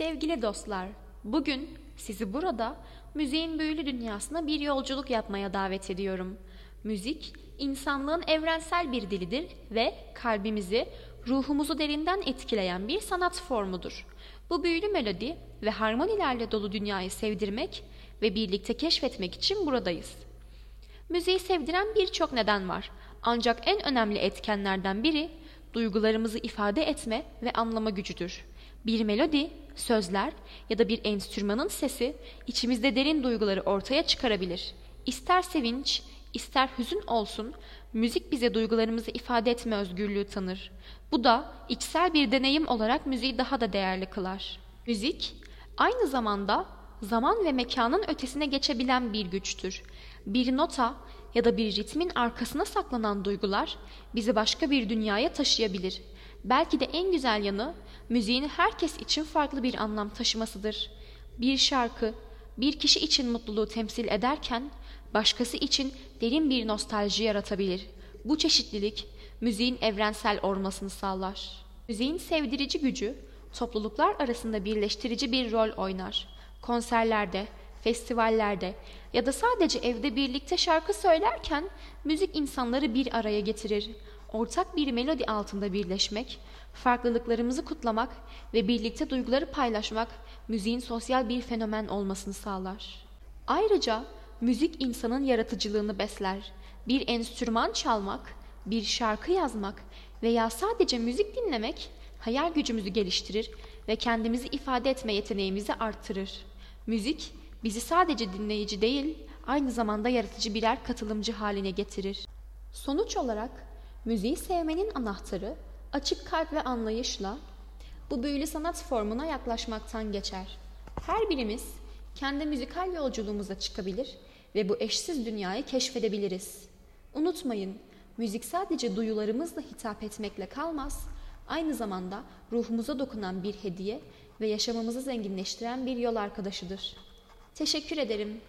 Sevgili dostlar, bugün sizi burada müziğin büyülü dünyasına bir yolculuk yapmaya davet ediyorum. Müzik, insanlığın evrensel bir dilidir ve kalbimizi, ruhumuzu derinden etkileyen bir sanat formudur. Bu büyülü melodi ve harmonilerle dolu dünyayı sevdirmek ve birlikte keşfetmek için buradayız. Müziği sevdiren birçok neden var. Ancak en önemli etkenlerden biri duygularımızı ifade etme ve anlama gücüdür. Bir melodi, sözler ya da bir enstrümanın sesi içimizde derin duyguları ortaya çıkarabilir. İster sevinç, ister hüzün olsun, müzik bize duygularımızı ifade etme özgürlüğü tanır. Bu da içsel bir deneyim olarak müziği daha da değerli kılar. Müzik, aynı zamanda zaman ve mekanın ötesine geçebilen bir güçtür. Bir nota ya da bir ritmin arkasına saklanan duygular bizi başka bir dünyaya taşıyabilir. Belki de en güzel yanı müziğin herkes için farklı bir anlam taşımasıdır. Bir şarkı bir kişi için mutluluğu temsil ederken başkası için derin bir nostalji yaratabilir. Bu çeşitlilik müziğin evrensel olmasını sağlar. Müziğin sevdirici gücü topluluklar arasında birleştirici bir rol oynar. Konserlerde, festivallerde ya da sadece evde birlikte şarkı söylerken müzik insanları bir araya getirir. Ortak bir melodi altında birleşmek, farklılıklarımızı kutlamak ve birlikte duyguları paylaşmak müziğin sosyal bir fenomen olmasını sağlar. Ayrıca müzik insanın yaratıcılığını besler. Bir enstrüman çalmak, bir şarkı yazmak veya sadece müzik dinlemek hayal gücümüzü geliştirir ve kendimizi ifade etme yeteneğimizi artırır. Müzik bizi sadece dinleyici değil, aynı zamanda yaratıcı birer katılımcı haline getirir. Sonuç olarak müziği sevmenin anahtarı açık kalp ve anlayışla bu büyülü sanat formuna yaklaşmaktan geçer. Her birimiz kendi müzikal yolculuğumuza çıkabilir ve bu eşsiz dünyayı keşfedebiliriz. Unutmayın, müzik sadece duyularımızla hitap etmekle kalmaz, aynı zamanda ruhumuza dokunan bir hediye ve yaşamamızı zenginleştiren bir yol arkadaşıdır. Teşekkür ederim.